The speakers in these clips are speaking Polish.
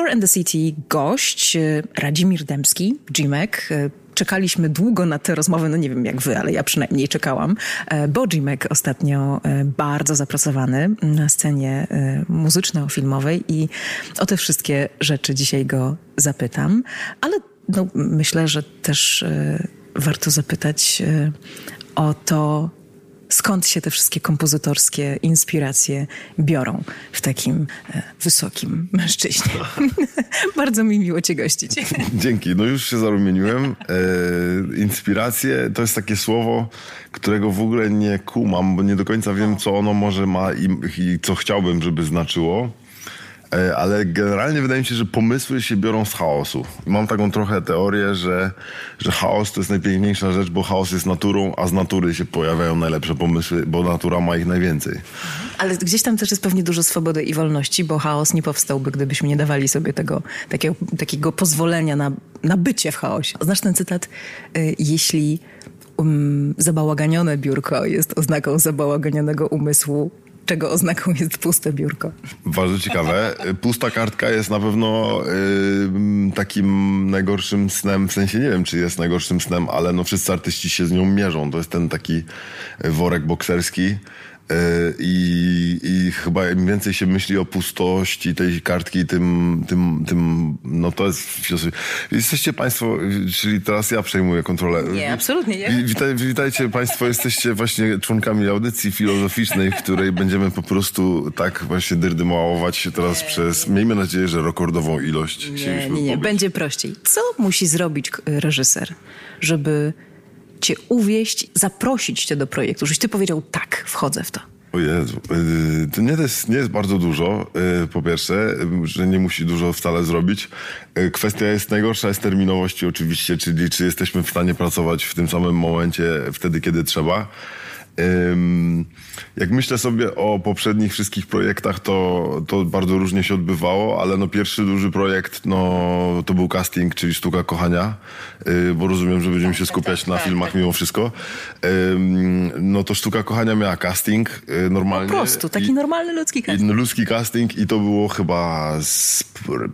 Score and the City gość e, Radzimir Dębski, Jimek. E, czekaliśmy długo na tę rozmowę, no nie wiem jak wy, ale ja przynajmniej czekałam, e, bo Jimek ostatnio bardzo zapracowany na scenie muzyczno-filmowej i o te wszystkie rzeczy dzisiaj go zapytam, ale no, myślę, że też warto zapytać o to, skąd się te wszystkie kompozytorskie inspiracje biorą w takim e, wysokim mężczyźnie. Bardzo mi miło cię gościć. Dzięki, no już się zarumieniłem. E, inspiracje to jest takie słowo, którego w ogóle nie kumam, bo nie do końca wiem, co ono może ma i, i co chciałbym, żeby znaczyło. E, ale generalnie wydaje mi się, że pomysły się biorą z chaosu. Mam taką trochę teorię, że, że chaos to jest najpiękniejsza rzecz, bo chaos jest naturą, a z natury się pojawiają najlepsze pomysły, bo natura ma ich najwięcej. Ale gdzieś tam też jest pewnie dużo swobody i wolności, bo chaos nie powstałby, gdybyśmy nie dawali sobie tego takiego, takiego pozwolenia na, na bycie w chaosie. Znasz ten cytat? Y, jeśli um, zabałaganione biurko jest oznaką zabałaganionego umysłu, czego oznaką jest puste biurko. Bardzo ciekawe. Pusta kartka jest na pewno y, takim najgorszym snem, w sensie nie wiem, czy jest najgorszym snem, ale no wszyscy artyści się z nią mierzą. To jest ten taki worek bokserski, I, I chyba im więcej się myśli o pustości tej kartki, tym, tym, tym no to jest filozofia. Jesteście Państwo, czyli teraz ja przejmuję kontrolę. Nie, absolutnie nie. Witaj, witajcie Państwo, jesteście właśnie członkami audycji filozoficznej, w której będziemy po prostu tak właśnie dyrdymować się teraz nie, przez, miejmy nadzieję, że rekordową ilość. Nie, nie, nie, będzie prościej. Co musi zrobić reżyser, żeby cię uwieść, zaprosić cię do projektu, żebyś ty powiedział tak, wchodzę w to? O Jezu, y, to nie jest, nie jest bardzo dużo, y, po pierwsze, że nie musi dużo wcale zrobić. Y, kwestia jest najgorsza jest terminowości oczywiście, czyli czy jesteśmy w stanie pracować w tym samym momencie, wtedy kiedy trzeba. Jak myślę sobie o poprzednich wszystkich projektach, to, to bardzo różnie się odbywało, ale no pierwszy duży projekt no, to był casting, czyli Sztuka Kochania, y, bo rozumiem, że będziemy się tak, skupiać tak, na tak, filmach mimo wszystko. No to Sztuka Kochania miała casting y, normalnie. Po prostu, taki normalny ludzki casting. Ludzki casting i to było chyba z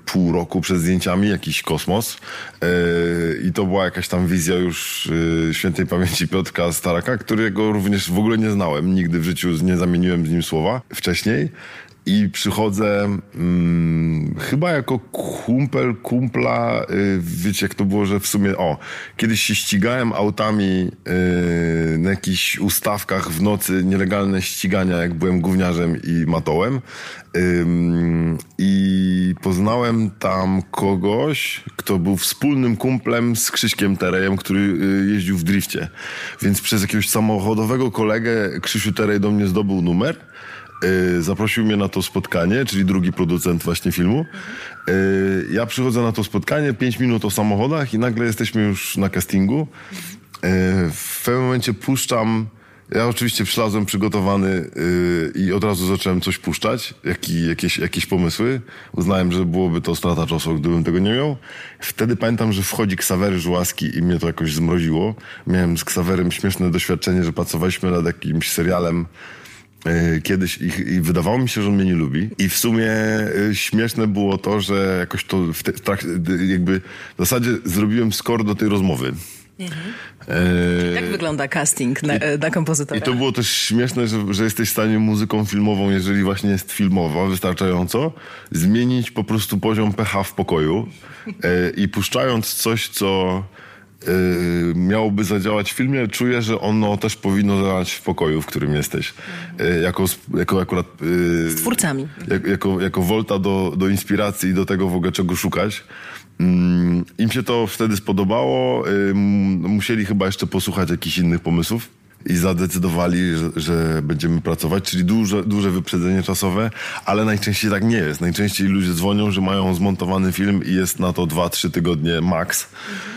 pół roku przed zdjęciami, jakiś kosmos. Y, I to była jakaś tam wizja już świętej pamięci Piotrka Staraka, którego również w ogóle nie znałem. Nigdy w życiu nie zamieniłem z nim słowa wcześniej. I przychodzę hmm, chyba jako kumpel, kumpla, yy, wiecie jak to było, że w sumie, o, kiedyś się ścigałem autami yy, na jakichś ustawkach w nocy, nielegalne ścigania, jak byłem gówniarzem i matołem. I poznałem tam kogoś, kto był wspólnym kumplem z Krzyśkiem Terejem, który yy, jeździł w drifcie. Więc przez jakiegoś samochodowego kolegę Krzysiu Terej do mnie zdobył numer Y, zaprosił mnie na to spotkanie, czyli drugi producent właśnie filmu. Y, ja przychodzę na to spotkanie, 5 minut o samochodach i nagle jesteśmy już na castingu. Y, w pewnym momencie puszczam ja oczywiście przylazłem przygotowany i od razu zacząłem coś puszczać, jaki, jakieś, jakieś pomysły. Uznałem, że byłoby to strata czasu, gdybym tego nie miał. Wtedy pamiętam, że wchodzi Ksawery Żułaski i mnie to jakoś zmroziło. Miałem z Ksawerem śmieszne doświadczenie, że pracowaliśmy nad jakimś serialem kiedyś i, i, wydawało mi się, że on mnie nie lubi. I w sumie e, śmieszne było to, że jakoś to w, te, w trakcie, jakby w zasadzie zrobiłem skor do tej rozmowy. Mhm. E... Jak wygląda casting na, na kompozytora? I to było też śmieszne, że, że jesteś w stanie muzyką filmową, jeżeli właśnie jest filmowa wystarczająco, zmienić po prostu poziom pH w pokoju e, i puszczając coś, co Y, miałoby zadziałać w filmie, czuję, że ono też powinno zadziałać w pokoju, w którym jesteś. Y, jako, jako akurat... Y, Z twórcami. Jak, jako, jako volta do, do inspiracji i do tego w ogóle czego szukać. Mm, Im się to wtedy spodobało. Musieli chyba jeszcze posłuchać jakichś innych pomysłów i zadecydowali, że, że, będziemy pracować, czyli duże, duże wyprzedzenie czasowe, ale najczęściej tak nie jest. Najczęściej ludzie dzwonią, że mają zmontowany film i jest na to 2-3 tygodnie max. Mhm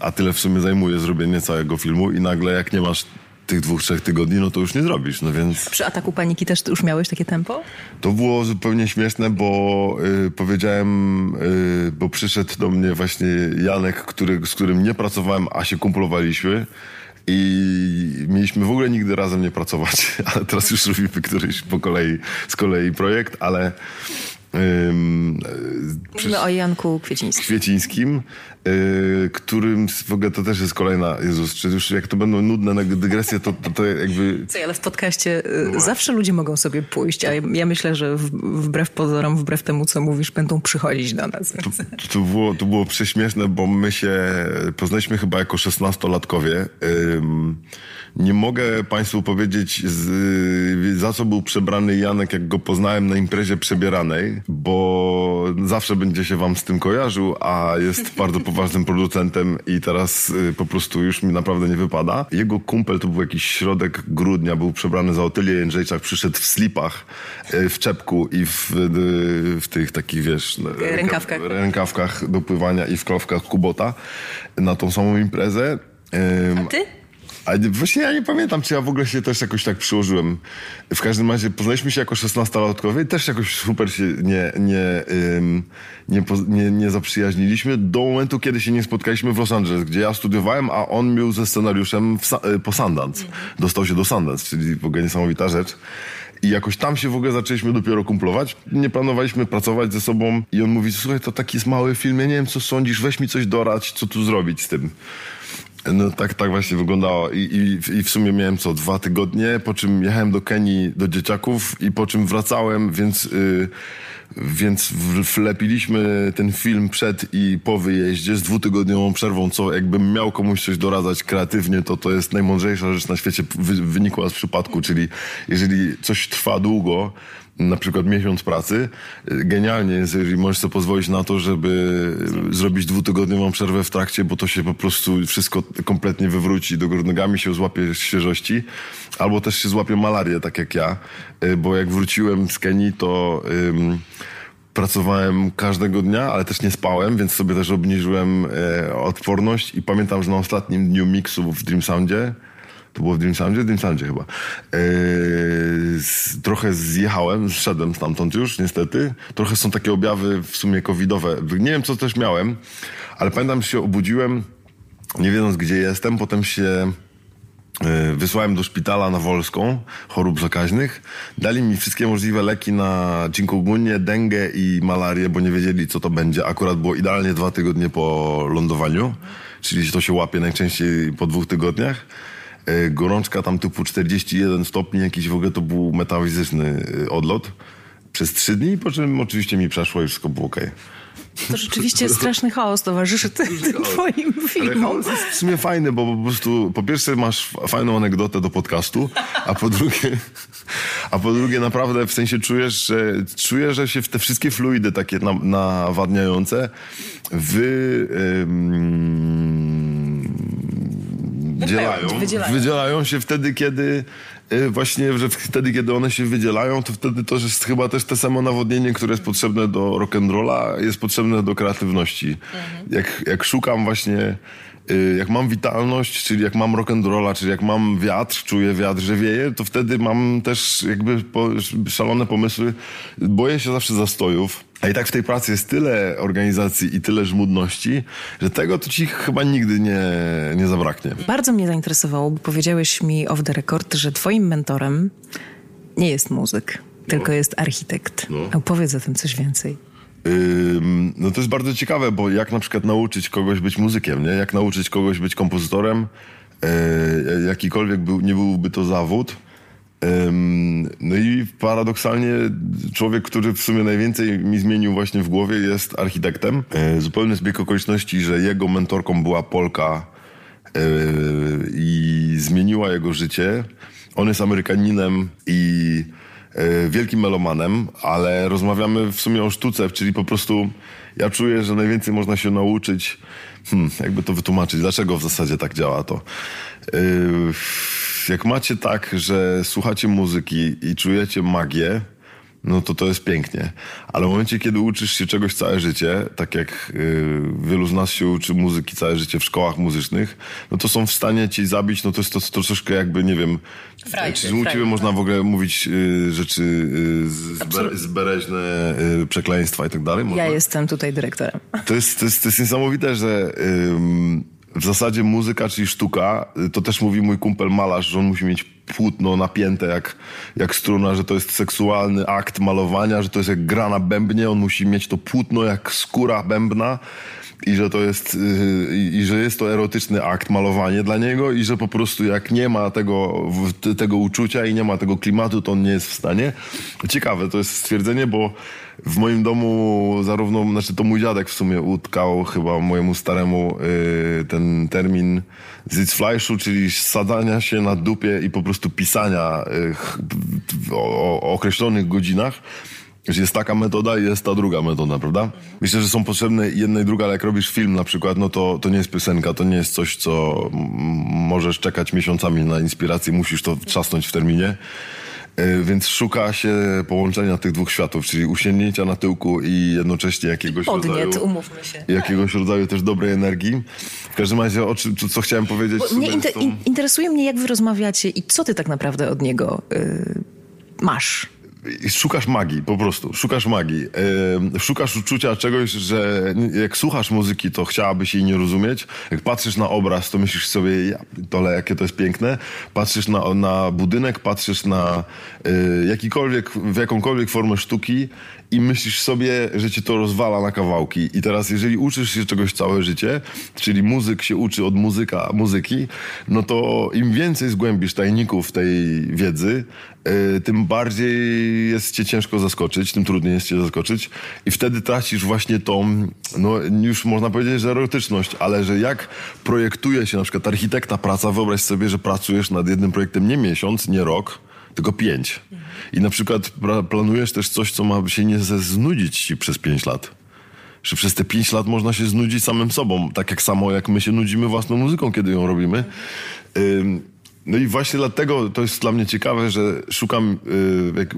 a tyle w sumie zajmuje zrobienie całego filmu i nagle jak nie masz tych dwóch, trzech tygodni, no to już nie zrobisz, no więc... Przy Ataku Paniki też już miałeś takie tempo? To było zupełnie śmieszne, bo y, powiedziałem, y, bo przyszedł do mnie właśnie Janek, który, z którym nie pracowałem, a się kumplowaliśmy i mieliśmy w ogóle nigdy razem nie pracować, ale teraz już robimy któryś po kolei, z kolei projekt, ale Ym, Mówimy o Janku Kwiecińskim. Kwiecińskim, yy, którym w ogóle to też jest kolejna, Jezus, czy już jak to będą nudne dygresje, to, to, to jakby... Co, ale w podcaście y, zawsze ludzie mogą sobie pójść, a ja, myślę, że wbrew pozorom, wbrew temu, co mówisz, będą przychodzić do nas. To, to, było, to było prześmieszne, bo my się poznaliśmy chyba jako szesnastolatkowie. Nie mogę Państwu powiedzieć, z, za co był przebrany Janek, jak go poznałem na imprezie przebieranej, bo zawsze będzie się Wam z tym kojarzył, a jest bardzo poważnym producentem i teraz y, po prostu już mi naprawdę nie wypada. Jego kumpel to był jakiś środek grudnia, był przebrany za Otylię Jędrzejczak, przyszedł w slipach, y, w czepku i w, y, w tych takich, wiesz... Rękawkach. Rękawkach do pływania i w klowkach Kubota na tą samą imprezę. A ty? Ale właśnie ja nie pamiętam, czy ja w ogóle się też jakoś tak przyłożyłem. W każdym razie poznaliśmy się jako 16-latkowie i też jakoś super się nie, nie, ym, nie, nie, nie zaprzyjaźniliśmy do momentu, kiedy się nie spotkaliśmy w Los Angeles, gdzie ja studiowałem, a on był ze scenariuszem w, y, po Sundance. Dostał się do Sundance, czyli w ogóle niesamowita rzecz. I jakoś tam się w ogóle zaczęliśmy dopiero kumplować. Nie planowaliśmy pracować ze sobą i on mówi, słuchaj, to taki jest mały film, ja nie wiem co sądzisz, weź mi coś dorać, co tu zrobić z tym. No tak, tak właśnie wyglądało. I, i, i w sumie miałem co, dwa tygodnie, po czym jechałem do Kenii do dzieciaków i po czym wracałem, więc, yy, więc wlepiliśmy ten film przed i po wyjeździe z dwutygodniową przerwą, co jakbym miał komuś coś doradzać kreatywnie, to to jest najmądrzejsza rzecz na świecie, wy, wynikła z przypadku, czyli jeżeli coś trwa długo, na przykład miesiąc pracy, genialnie jest, jeżeli możesz sobie pozwolić na to, żeby zrobić dwutygodniową przerwę w trakcie, bo to się po prostu wszystko kompletnie wywróci, do góry. Nogami się złapie świeżości, albo też się złapie malarię, tak jak ja, bo jak wróciłem z Kenii, to... Pracowałem każdego dnia, ale też nie spałem, więc sobie też obniżyłem e, odporność. I pamiętam, że na ostatnim dniu miksu w Dream Soundzie to było w Dream Soundzie? Dream Soundzie chyba. Yy, trochę zjechałem, zszedłem stamtąd już, niestety. Trochę są takie objawy w sumie covidowe. Nie wiem, co też miałem, ale pamiętam, się obudziłem, nie wiedząc, gdzie jestem. Potem się yy, wysłałem do szpitala na Wolską, chorób zakaźnych. Dali mi wszystkie możliwe leki na chikungunya, dengę i malarię, bo nie wiedzieli, co to będzie. Akurat było idealnie dwa tygodnie po lądowaniu, czyli to się łapie najczęściej po dwóch tygodniach. E, gorączka tam typu 41 stopni, jakiś w ogóle to był metafizyczny e, odlot przez trzy dni, po czym oczywiście mi przeszło i wszystko było okej. Okay. To rzeczywiście straszny chaos towarzyszy tym, tym twoim filmom. Ale jest w sumie fajny, bo po prostu po pierwsze masz fajną anegdotę do podcastu, a po drugie a po drugie naprawdę w sensie czujesz, że czujesz, że się w te wszystkie fluidy takie nawadniające wy... wydzielają, wydzielają. wydzielają się wtedy, kiedy y, właśnie, że wtedy, kiedy one się wydzielają, to wtedy to jest chyba też to samo nawodnienie, które jest potrzebne do rock'n'rolla, jest potrzebne do kreatywności. Mhm. Jak, jak szukam właśnie jak mam witalność, czyli jak mam rock'n'rolla, czyli jak mam wiatr, czuję wiatr, że wieje, to wtedy mam też jakby szalone pomysły. Boję się zawsze zastojów. A i tak w tej pracy jest tyle organizacji i tyle żmudności, że tego to ci chyba nigdy nie, nie zabraknie. Bardzo mnie zainteresowało, bo powiedziałeś mi off the record, że twoim mentorem nie jest muzyk, no. tylko jest architekt. No. Opowiedz o tym coś więcej. No to jest bardzo ciekawe, bo jak na przykład nauczyć kogoś być muzykiem, nie? Jak nauczyć kogoś być kompozytorem, yy, jakikolwiek był, nie byłby to zawód, no i paradoksalnie człowiek, który w sumie najwięcej mi zmienił właśnie w głowie jest architektem. E, zupełny zbieg okoliczności, że jego mentorką była Polka e, i zmieniła jego życie. On jest Amerykaninem i e, wielkim melomanem, ale rozmawiamy w sumie o sztuce, czyli po prostu ja czuję, że najwięcej można się nauczyć, hmm, jakby to wytłumaczyć, dlaczego w zasadzie tak działa to. Yy, jak macie tak, że słuchacie muzyki i czujecie magię, no to to jest pięknie. Ale w momencie, kiedy uczysz się czegoś całe życie, tak jak y, wielu z nas się uczy muzyki całe życie w szkołach muzycznych, no to są w stanie ci zabić, no to jest to, to troszeczkę jakby, nie wiem, frajdy, czy u ciebie można w ogóle mówić y, rzeczy y, zbe, zbereźne, y, przekleństwa i tak dalej? Można? Ja jestem tutaj dyrektorem. To jest, to jest, to jest niesamowite, że w zasadzie muzyka, czyli sztuka, to też mówi mój kumpel malarz, że on musi mieć płótno napięte jak, jak struna, że to jest seksualny akt malowania, że to jest jak gra na bębnie, on musi mieć to płótno jak skóra bębna i że to jest, yy, i że jest to erotyczny akt, malowanie dla niego i że po prostu jak nie ma tego, tego uczucia i nie ma tego klimatu, to on nie jest w stanie. Ciekawe to jest stwierdzenie, bo w moim domu zarówno, znaczy to mój dziadek w sumie utkał chyba mojemu staremu yy, ten termin Sitzfleischu, czyli sadania się na dupie i po prostu pisania yy, o, o określonych godzinach jest taka metoda i jest ta druga metoda, prawda? Myślę, że są potrzebne jedna i druga, ale jak robisz film na przykład, no to, to nie jest piosenka, to nie jest coś, co możesz czekać miesiącami na inspirację, musisz to trzasnąć w terminie. E, więc szuka się połączenia tych dwóch światów, czyli usięgnięcia na tyłku i jednocześnie jakiegoś Podniet, rodzaju... umówmy się. Jakiegoś rodzaju też dobrej energii. W każdym razie, o czym, co chciałem powiedzieć... Mnie inter, tą... interesuje mnie, jak wy rozmawiacie i co ty tak naprawdę od niego yy, masz szukasz magii, po prostu. Szukasz magii. Szukasz uczucia czegoś, że jak słuchasz muzyki, to chciałabyś jej nie rozumieć. Jak patrzysz na obraz, to myślisz sobie, ja jakie to jest piękne. Patrzysz na, na budynek, patrzysz na yy, jakikolwiek, w jakąkolwiek formę sztuki i myślisz sobie, że cię to rozwala na kawałki. I teraz, jeżeli uczysz się czegoś całe życie, czyli muzyk się uczy od muzyka, muzyki, no to im więcej zgłębisz tajników tej wiedzy, tym bardziej jest cię ciężko zaskoczyć, tym trudniej jest cię zaskoczyć i wtedy tracisz właśnie tą, no już można powiedzieć, że erotyczność, ale że jak projektuje się na przykład architekta praca, wyobraź sobie, że pracujesz nad jednym projektem nie miesiąc, nie rok, tylko pięć. I na przykład planujesz też coś, co ma się nie znudzić ci przez pięć lat. Że przez te pięć lat można się znudzić samym sobą, tak jak samo jak my się nudzimy własną muzyką, kiedy ją robimy. No i właśnie dlatego to jest dla mnie ciekawe, że szukam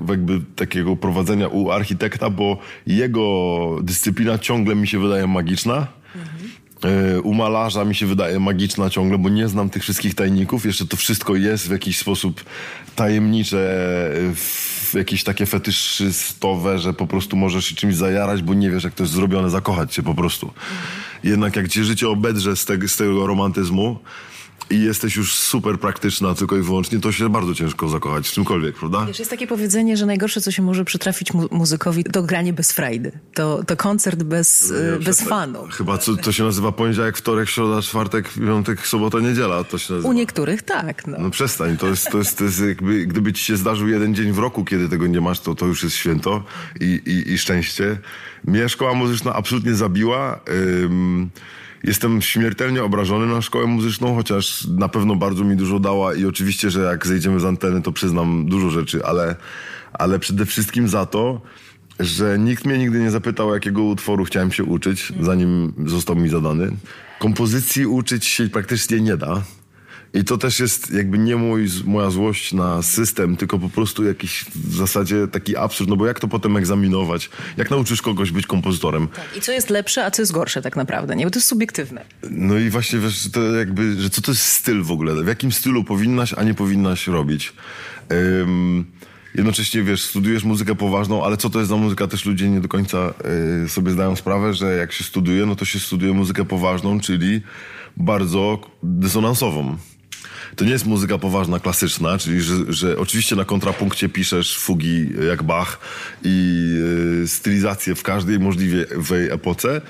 jakby takiego prowadzenia u architekta, bo jego dyscyplina ciągle mi się wydaje magiczna. E, u malarza mi się wydaje magiczna ciągle, bo nie znam tych wszystkich tajników. Jeszcze to wszystko jest w jakiś sposób tajemnicze, w jakieś takie fetyszystowe, że po prostu możesz się czymś zajarać, bo nie wiesz, jak to jest zrobione, zakochać się po prostu. Jednak jak ci życie obedrze z tego, z tego romantyzmu, i jesteś już super praktyczna tylko i wyłącznie, to się bardzo ciężko zakochać w czymkolwiek, prawda? Wiesz, jest takie powiedzenie, że najgorsze, co się może przytrafić mu muzykowi, to granie bez frajdy. To, to koncert bez, no, bez fanu. Chyba co, to się nazywa poniedziałek, wtorek, środa, czwartek, piątek, sobota, niedziela. To się nazywa. U niektórych tak. No, no przestań, to jest, to jest, to jest jakby, gdyby ci się zdarzył jeden dzień w roku, kiedy tego nie masz, to to już jest święto i, i, i szczęście. Mnie szkoła muzyczna absolutnie zabiła. Ym, Jestem śmiertelnie obrażony na szkołę muzyczną, chociaż na pewno bardzo mi dużo dała i oczywiście, że jak zejdziemy z anteny, to przyznam dużo rzeczy, ale, ale przede wszystkim za to, że nikt mnie nigdy nie zapytał, jakiego utworu chciałem się uczyć, zanim został mi zadany. Kompozycji uczyć się praktycznie nie da. I to też jest jakby nie mój, moja złość na system, tylko po prostu jakiś w zasadzie taki absurd, no bo jak to potem egzaminować? Jak nauczysz kogoś być kompozytorem? Tak. I co jest lepsze, a co jest gorsze tak naprawdę, nie? Bo to jest subiektywne. No i właśnie wiesz, to jakby, że co to jest styl w ogóle? W jakim stylu powinnaś, a nie powinnaś robić? Um, jednocześnie, wiesz, studiujesz muzykę poważną, ale co to jest za muzyka? Też ludzie nie do końca y, sobie zdają sprawę, że jak się studiuje, no to się studiuje muzykę poważną, czyli bardzo dysonansową to nie jest muzyka poważna, klasyczna, czyli że, że oczywiście na kontrapunkcie piszesz fugi jak Bach i y, stylizację w każdej możliwej epoce,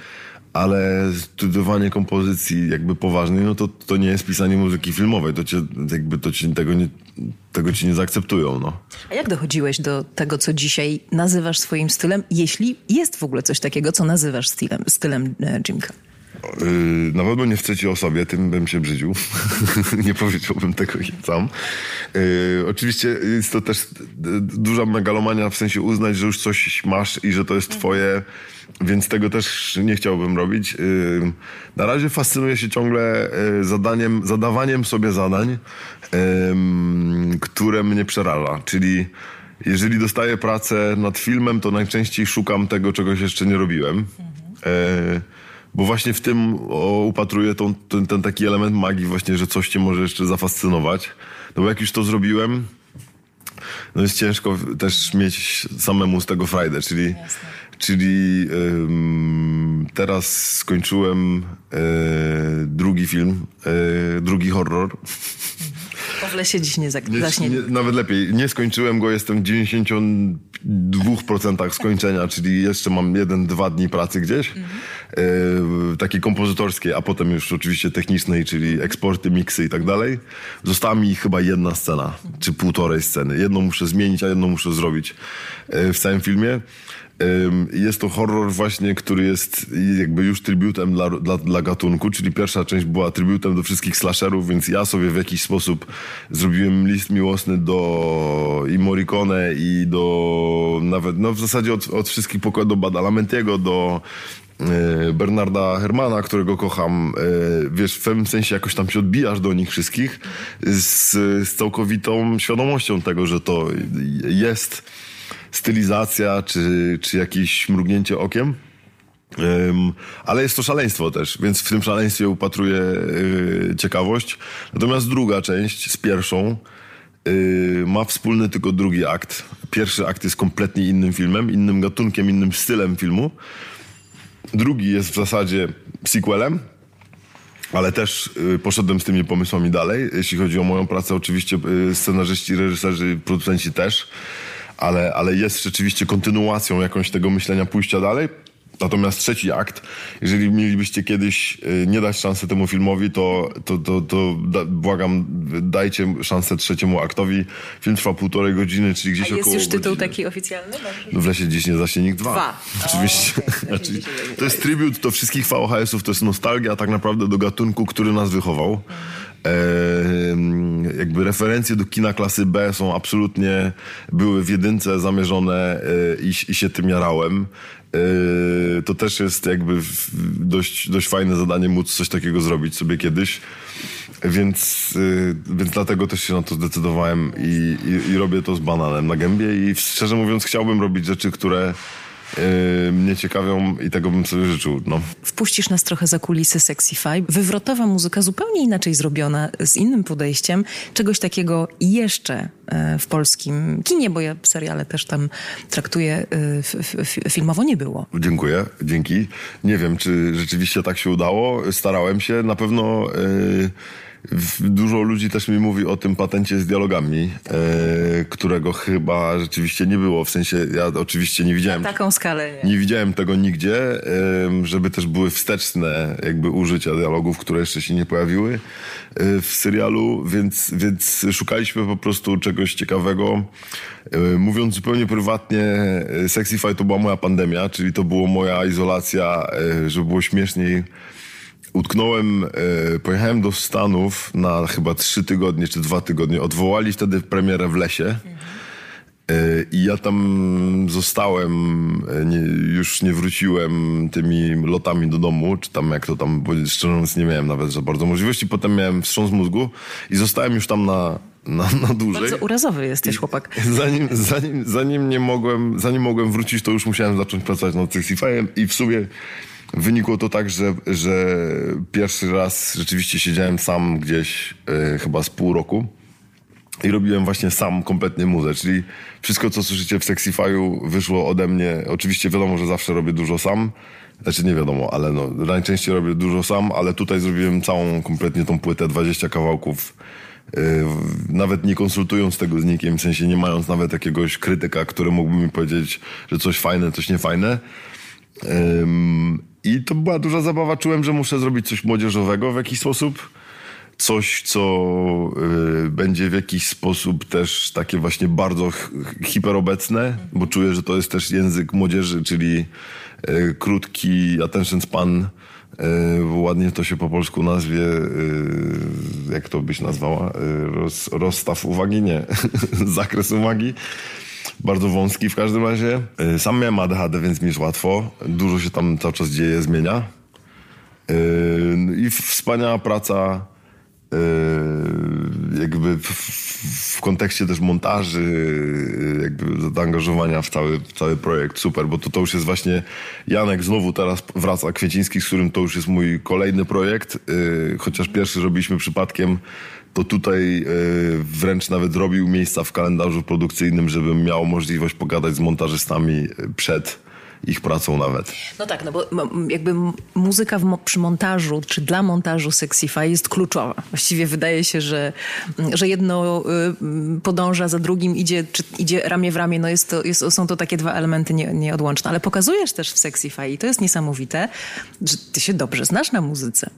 ale studiowanie kompozycji jakby poważnej, no to, to nie jest pisanie muzyki filmowej, to cię, jakby to ci, tego, nie, tego ci nie zaakceptują, no. A jak dochodziłeś do tego, co dzisiaj nazywasz swoim stylem, jeśli jest w ogóle coś takiego, co nazywasz stylem, stylem e, Jimka? Yy, na pewno nie w trzeciej osobie, tym bym się brzydził. nie powiedziałbym tego sam. Yy, oczywiście jest to też duża megalomania w sensie uznać, że już coś masz i że to jest twoje, więc tego też nie chciałbym robić. Yy, na razie fascynuję się ciągle zadaniem, zadawaniem sobie zadań, które mnie przeraża, czyli jeżeli dostaję pracę nad filmem, to najczęściej szukam tego, czegoś jeszcze nie robiłem. Mhm bo właśnie w tym o, upatruję tą, ten, ten, taki element magii właśnie, że coś cię może jeszcze zafascynować. No bo jak już to zrobiłem, no jest ciężko też mieć samemu z tego frajdę, czyli, czyli ym, teraz skończyłem y, drugi film, y, drugi horror. W lesie dziś nie, nie, zaśnie. Nie, nawet lepiej. Nie skończyłem go, jestem w 92% skończenia, czyli jeszcze mam jeden, dwa dni pracy gdzieś. Mhm. E, takiej kompozytorskiej, a potem już oczywiście technicznej, czyli eksporty, miksy i tak dalej. Została mi chyba jedna scena, czy półtorej sceny. Jedną muszę zmienić, a jedną muszę zrobić e, w całym filmie. Jest to horror właśnie, który jest jakby już tributem dla, dla, dla, gatunku, czyli pierwsza część była tributem do wszystkich slasherów, więc ja sobie w jakiś sposób zrobiłem list miłosny do i Morricone i do nawet, no w zasadzie od, od wszystkich pokładów do Badalamentiego, do e, Bernarda Hermana, którego kocham, e, wiesz, w pewnym sensie jakoś tam się odbijasz do nich wszystkich z, z całkowitą świadomością tego, że to jest stylizacja, czy, czy jakieś mrugnięcie okiem. Um, ale jest to szaleństwo też, więc w tym szaleństwie upatruję yy, ciekawość. Natomiast druga część z pierwszą yy, ma wspólny tylko drugi akt. Pierwszy akt jest kompletnie innym filmem, innym gatunkiem, innym stylem filmu. Drugi jest w zasadzie sequelem, ale też yy, poszedłem z tymi pomysłami dalej. Jeśli chodzi o moją pracę, oczywiście y, scenarzyści, reżyserzy, producenci też ale, ale jest rzeczywiście kontynuacją jakąś tego myślenia pójścia dalej. Natomiast trzeci akt, jeżeli mielibyście kiedyś y, nie dać szansy temu filmowi, to, to, to, to da, błagam, dajcie szansę trzeciemu aktowi. Film trwa półtorej godziny, czyli gdzieś A około jest już tytuł godziny. taki oficjalny? No w Lesie Dziś nie Zasięgnik 2. Dwa. Oczywiście. O, okay. znaczy, to jest tribut do wszystkich VHS-ów, to jest nostalgia tak naprawdę do gatunku, który nas wychował. Jakby referencje do kina klasy B są absolutnie, były w jedynce zamierzone e, i, i się tym jarałem. E, to też jest jakby dość, dość fajne zadanie móc coś takiego zrobić sobie kiedyś. Więc, więc dlatego też się na to zdecydowałem i, i, i robię to z bananem na gębie i szczerze mówiąc chciałbym robić rzeczy, które yy, mnie ciekawią i tego bym sobie życzył. No. Wpuścisz nas trochę za kulisy Sexify. Wywrotowa muzyka zupełnie inaczej zrobiona, z innym podejściem. Czegoś takiego jeszcze e, w polskim kinie, bo ja seriale też tam traktuję e, filmowo, nie było. Dziękuję, dzięki. Nie wiem, czy rzeczywiście tak się udało. Starałem się. Na pewno... Yy Dużo ludzi też mi mówi o tym patencie z dialogami, e, którego chyba rzeczywiście nie było. W sensie, ja oczywiście nie widziałem. Na taką skalę. Nie, nie widziałem tego nigdzie, e, żeby też były wsteczne jakby użycia dialogów, które jeszcze się nie pojawiły e, w serialu, więc, więc szukaliśmy po prostu czegoś ciekawego. E, mówiąc zupełnie prywatnie, e, Sexify to była moja pandemia, czyli to była moja izolacja, e, żeby było śmieszniej utknąłem, e, pojechałem do Stanów na chyba trzy tygodnie czy dwa tygodnie. Odwołali wtedy premierę w lesie. E, I ja tam zostałem, e, nie, już nie wróciłem tymi lotami do domu, czy tam jak to tam, bo szczerze mówiąc nie miałem nawet za bardzo możliwości. Potem miałem wstrząs mózgu i zostałem już tam na, na, na dłużej. Bardzo urazowy jesteś I chłopak. Zanim, zanim, zanim nie mogłem, zanim mogłem wrócić, to już musiałem zacząć pracować nad Sexify'em i w sumie Wynikło to tak, że, że pierwszy raz rzeczywiście siedziałem sam gdzieś e, chyba z pół roku i robiłem właśnie sam kompletnie muzę, czyli wszystko, co słyszycie w Sexify'u wyszło ode mnie. Oczywiście wiadomo, że zawsze robię dużo sam, znaczy nie wiadomo, ale no, najczęściej robię dużo sam, ale tutaj zrobiłem całą kompletnie tą płytę, 20 kawałków, yy, nawet nie konsultując tego z nikim, w sensie nie mając nawet jakiegoś krytyka, który mógłby mi powiedzieć, że coś fajne, coś niefajne. I to była duża zabawa. Czułem, że muszę zrobić coś młodzieżowego w jakiś sposób. Coś, co y, będzie w jakiś sposób też takie właśnie bardzo hiperobecne, bo czuję, że to jest też język młodzieży, czyli y, krótki attention span. Y, ładnie to się po polsku nazwie, y, jak to byś nazwała? Roz, rozstaw uwagi? Nie. Zakres uwagi bardzo wąski w każdym razie. E, sam miałem ADHD, więc mi jest łatwo. Dużo się tam cały czas dzieje, zmienia. E, I wspaniała praca e, jakby w, w, kontekście też montaży, jakby zaangażowania w cały, w cały projekt. Super, bo to, to już jest właśnie Janek znowu teraz wraca Kwieciński, z którym to już jest mój kolejny projekt. Chociaż pierwszy robiliśmy przypadkiem to tutaj e, wręcz nawet robił miejsca w kalendarzu produkcyjnym, żebym miał możliwość pogadać z montażystami przed ich pracą nawet. No tak, no bo jakby muzyka w, przy montażu, czy dla montażu Sexify jest kluczowa. Właściwie wydaje się, że, że jedno y, podąża za drugim, idzie, czy idzie ramię w ramię. No jest to, jest, są to takie dwa elementy nie, nieodłączne. Ale pokazujesz też w Sexify i to jest niesamowite, że ty się dobrze znasz na muzyce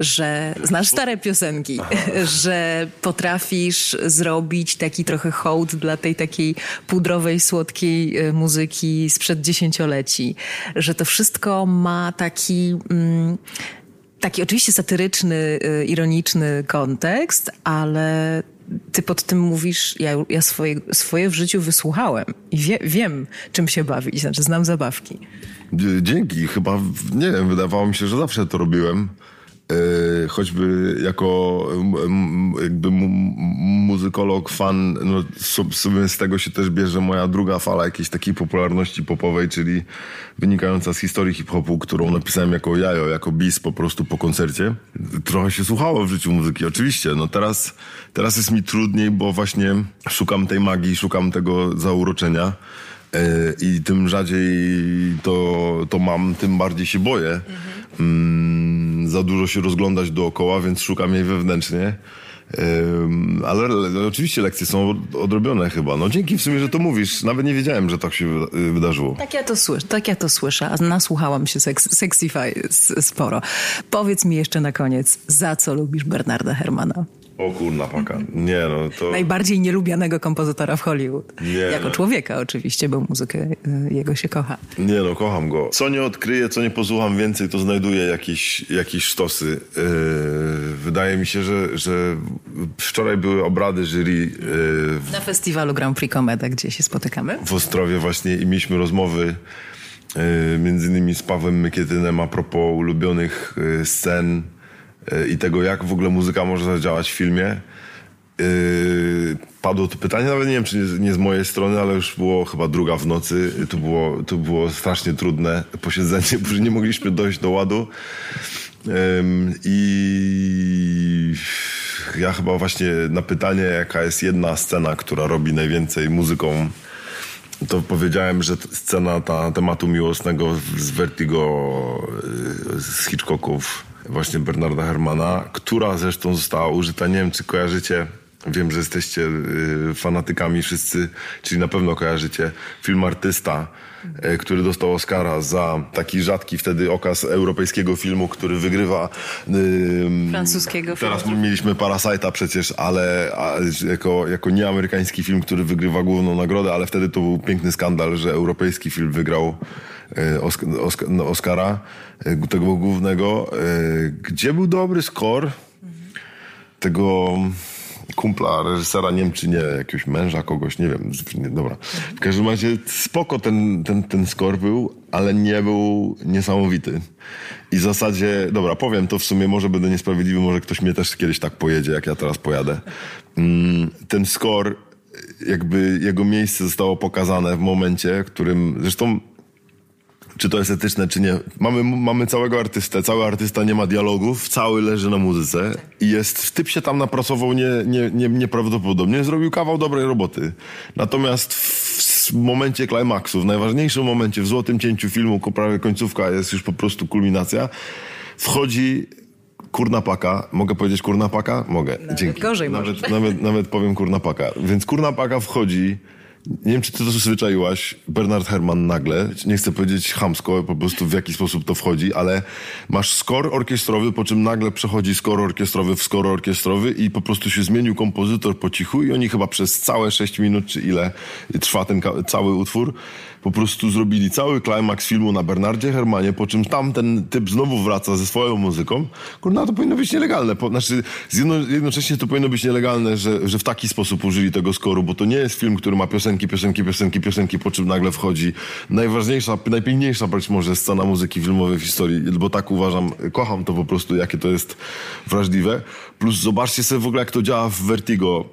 że znasz stare piosenki, że potrafisz zrobić taki trochę hołd dla tej takiej pudrowej, słodkiej e, muzyki sprzed dziesięcioleci, że to wszystko ma taki. Mm, taki oczywiście satyryczny, e, ironiczny kontekst, ale ty pod tym mówisz, ja, ja swoje, swoje w życiu wysłuchałem i wie, wiem, czym się bawić, znaczy znam zabawki. Dzięki, chyba, nie wiem, wydawało mi się, że zawsze to robiłem. E, choćby jako jakby muzykolog, fan, no sobie z tego się też bierze moja druga fala jakiejś takiej popularności popowej, czyli wynikająca z historii hip-hopu, którą napisałem jako jajo, jako bis po prostu po koncercie. Trochę się słuchało w życiu muzyki, oczywiście. No teraz, teraz jest mi trudniej, bo właśnie szukam tej magii, szukam tego zauroczenia. E, I tym rzadziej to, to mam, tym bardziej się boję. Mhm. Mm, za dużo się rozglądać dookoła, więc szukam jej wewnętrznie. Ale oczywiście lekcje są odrobione chyba. No dzięki w sumie, że to mówisz. Nawet nie wiedziałem, że tak się wydarzyło. Tak ja to słyszę, tak ja to słyszę. A nasłuchałam się seks, Sexify sporo. Powiedz mi jeszcze na koniec, za co lubisz Bernarda Hermana? O kurna paka. Nie no, to... Najbardziej nielubianego kompozytora w Hollywood. Nie, jako no. człowieka oczywiście, bo muzykę y, jego się kocha. Nie no, kocham go. Co nie odkryję, co nie posłucham więcej, to znajduję jakieś, jakieś sztosy. Yy, wydaje mi się, że, że wczoraj były obrady jury... Yy, Na festiwalu Grand Prix Comeda, gdzie się spotykamy. W Ostrowie właśnie i mieliśmy rozmowy yy, między innymi z Pawłem Mykietynem a propos ulubionych yy, scen i tego, jak w ogóle muzyka może zadziałać w filmie. Yy, padło to pytanie, nawet nie wiem, czy nie, nie, z mojej strony, ale już było chyba druga w nocy. To było, to było strasznie trudne posiedzenie, bo nie mogliśmy dojść do ładu. Yy, I ja chyba właśnie na pytanie, jaka jest jedna scena, która robi najwięcej muzyką, to powiedziałem, że scena ta tematu miłosnego z Vertigo, yy, z Hitchcocków, właśnie Bernarda Hermana, która zresztą została użyta, nie wiem czy kojarzycie, wiem, że jesteście y, fanatykami wszyscy, czyli na pewno kojarzycie, film Artysta, y, który dostał Oscara za taki rzadki wtedy okaz europejskiego filmu, który wygrywa... Y, Francuskiego Teraz filmu. mieliśmy Parasite'a przecież, ale jako, jako nieamerykański film, który wygrywa główną nagrodę, ale wtedy to był piękny skandal, że europejski film wygrał E, no, Oscara, tego głównego, gdzie był dobry score tego kumpla, reżysera, nie wiem czy nie, jakiegoś męża, kogoś, nie wiem, dobra. W każdym razie spoko ten, ten, ten score był, ale nie był niesamowity. I w zasadzie, dobra, powiem to w sumie, może będę niesprawiedliwy, może ktoś mnie też kiedyś tak pojedzie, jak ja teraz pojadę. Mm, ten score, jakby jego miejsce zostało pokazane w momencie, w którym, zresztą czy to jest etyczne, czy nie. Mamy, mamy całego artystę, cały artysta nie ma dialogów, cały leży na muzyce i jest, typ się tam napracował nie, nie, nie, nieprawdopodobnie, zrobił kawał dobrej roboty. Natomiast w momencie klimaksu, w najważniejszym momencie, w złotym cięciu filmu, prawie końcówka jest już po prostu kulminacja, wchodzi kurna paka. Mogę powiedzieć kurna paka? Mogę. Nawet Dzięki. Gorzej nawet, nawet, nawet powiem kurna paka. Więc kurna paka wchodzi nie wiem, czy ty to zwyczaiłaś, Bernard Herrmann nagle, nie chcę powiedzieć chamsko, po prostu w jaki sposób to wchodzi, ale masz skor orkiestrowy, po czym nagle przechodzi skor orkiestrowy w skor orkiestrowy i po prostu się zmienił kompozytor po cichu i oni chyba przez całe 6 minut, czy ile trwa ten cały utwór, po prostu zrobili cały klimaks filmu na Bernardzie Hermanie, po czym tam ten typ znowu wraca ze swoją muzyką. Kurna, to powinno być nielegalne. Po, znaczy, jedno, jednocześnie to powinno być nielegalne, że, że w taki sposób użyli tego skoru, bo to nie jest film, który ma piosenki, piosenki, piosenki, piosenki, po czym nagle wchodzi najważniejsza, najpiękniejsza być może scena muzyki filmowej w historii, bo tak uważam, kocham to po prostu, jakie to jest wrażliwe. Plus zobaczcie sobie w ogóle, jak to działa w Vertigo.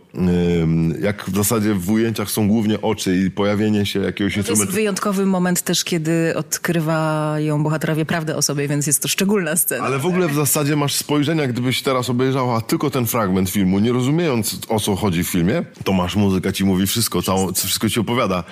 Jak w zasadzie w ujęciach są głównie oczy i pojawienie się jakiegoś instrumentu wyjątkowy moment też, kiedy odkrywają bohaterowie prawdę o sobie, więc jest to szczególna scena. Ale w ogóle w zasadzie masz spojrzenia, gdybyś teraz obejrzała tylko ten fragment filmu, nie rozumiejąc o co chodzi w filmie, to masz muzyka ci mówi wszystko, całą, wszystko ci opowiada.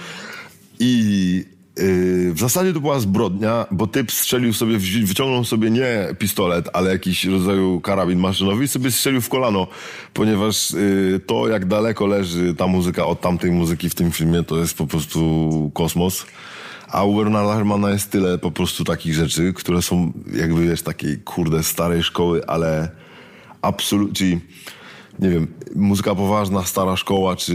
I Yy, w zasadzie to była zbrodnia, bo typ strzelił sobie, wyciągnął sobie nie pistolet, ale jakiś rodzaju karabin maszynowy i sobie strzelił w kolano, ponieważ yy, to jak daleko leży ta muzyka od tamtej muzyki w tym filmie, to jest po prostu kosmos. A u Bernarda Hermana jest tyle po prostu takich rzeczy, które są jakby wiesz, takiej kurde starej szkoły, ale absolutnie nie wiem, muzyka poważna, stara szkoła, czy,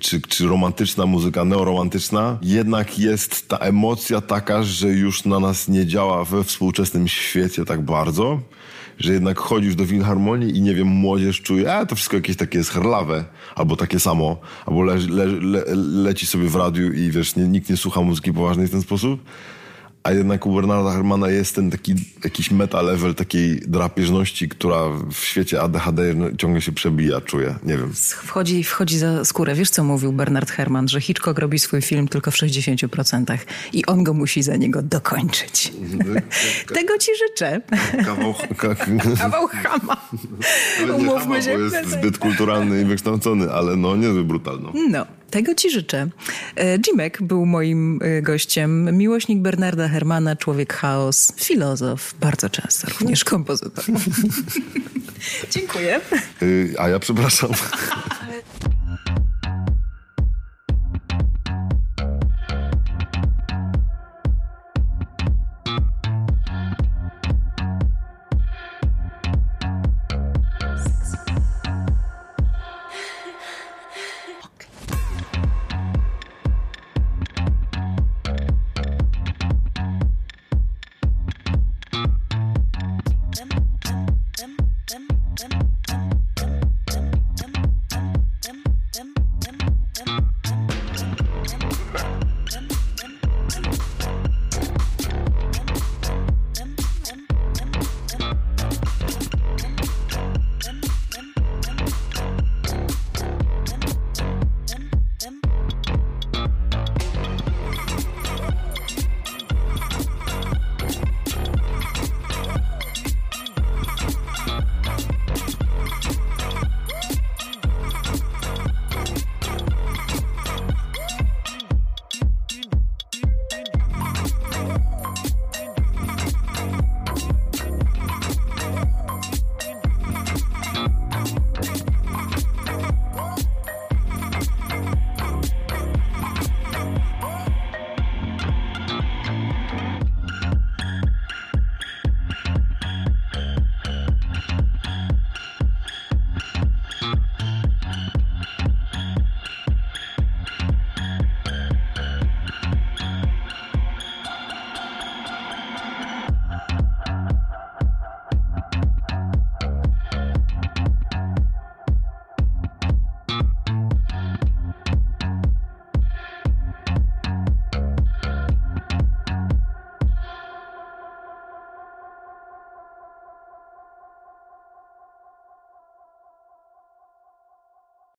czy, czy romantyczna muzyka, neoromantyczna, jednak jest ta emocja taka, że już na nas nie działa we współczesnym świecie tak bardzo, że jednak chodzisz do filharmonii i nie wiem, młodzież czuje, a to wszystko jakieś takie jest herlawe, albo takie samo, albo le, le, le, leci sobie w radiu i wiesz, nie, nikt nie słucha muzyki poważnej w ten sposób a jednak u Bernarda Hermana jest ten taki jakiś meta level takiej drapieżności, która w świecie ADHD ciągle się przebija, czuję, nie wiem. Wchodzi, wchodzi za skórę. Wiesz, co mówił Bernard Herman, że Hitchcock robi swój film tylko w 60% i on go musi za niego dokończyć. Tego ci życzę. Kawał, ka, Kawał chama. Umówmy się. jest zbyt kulturalny i wykształcony, ale no niezły brutalno. No. Tego ci życzę. E, Jimek był moim e, gościem, miłośnik Bernarda Hermana, człowiek chaos, filozof, bardzo często również kompozytor. Dziękuję. E, a ja przepraszam.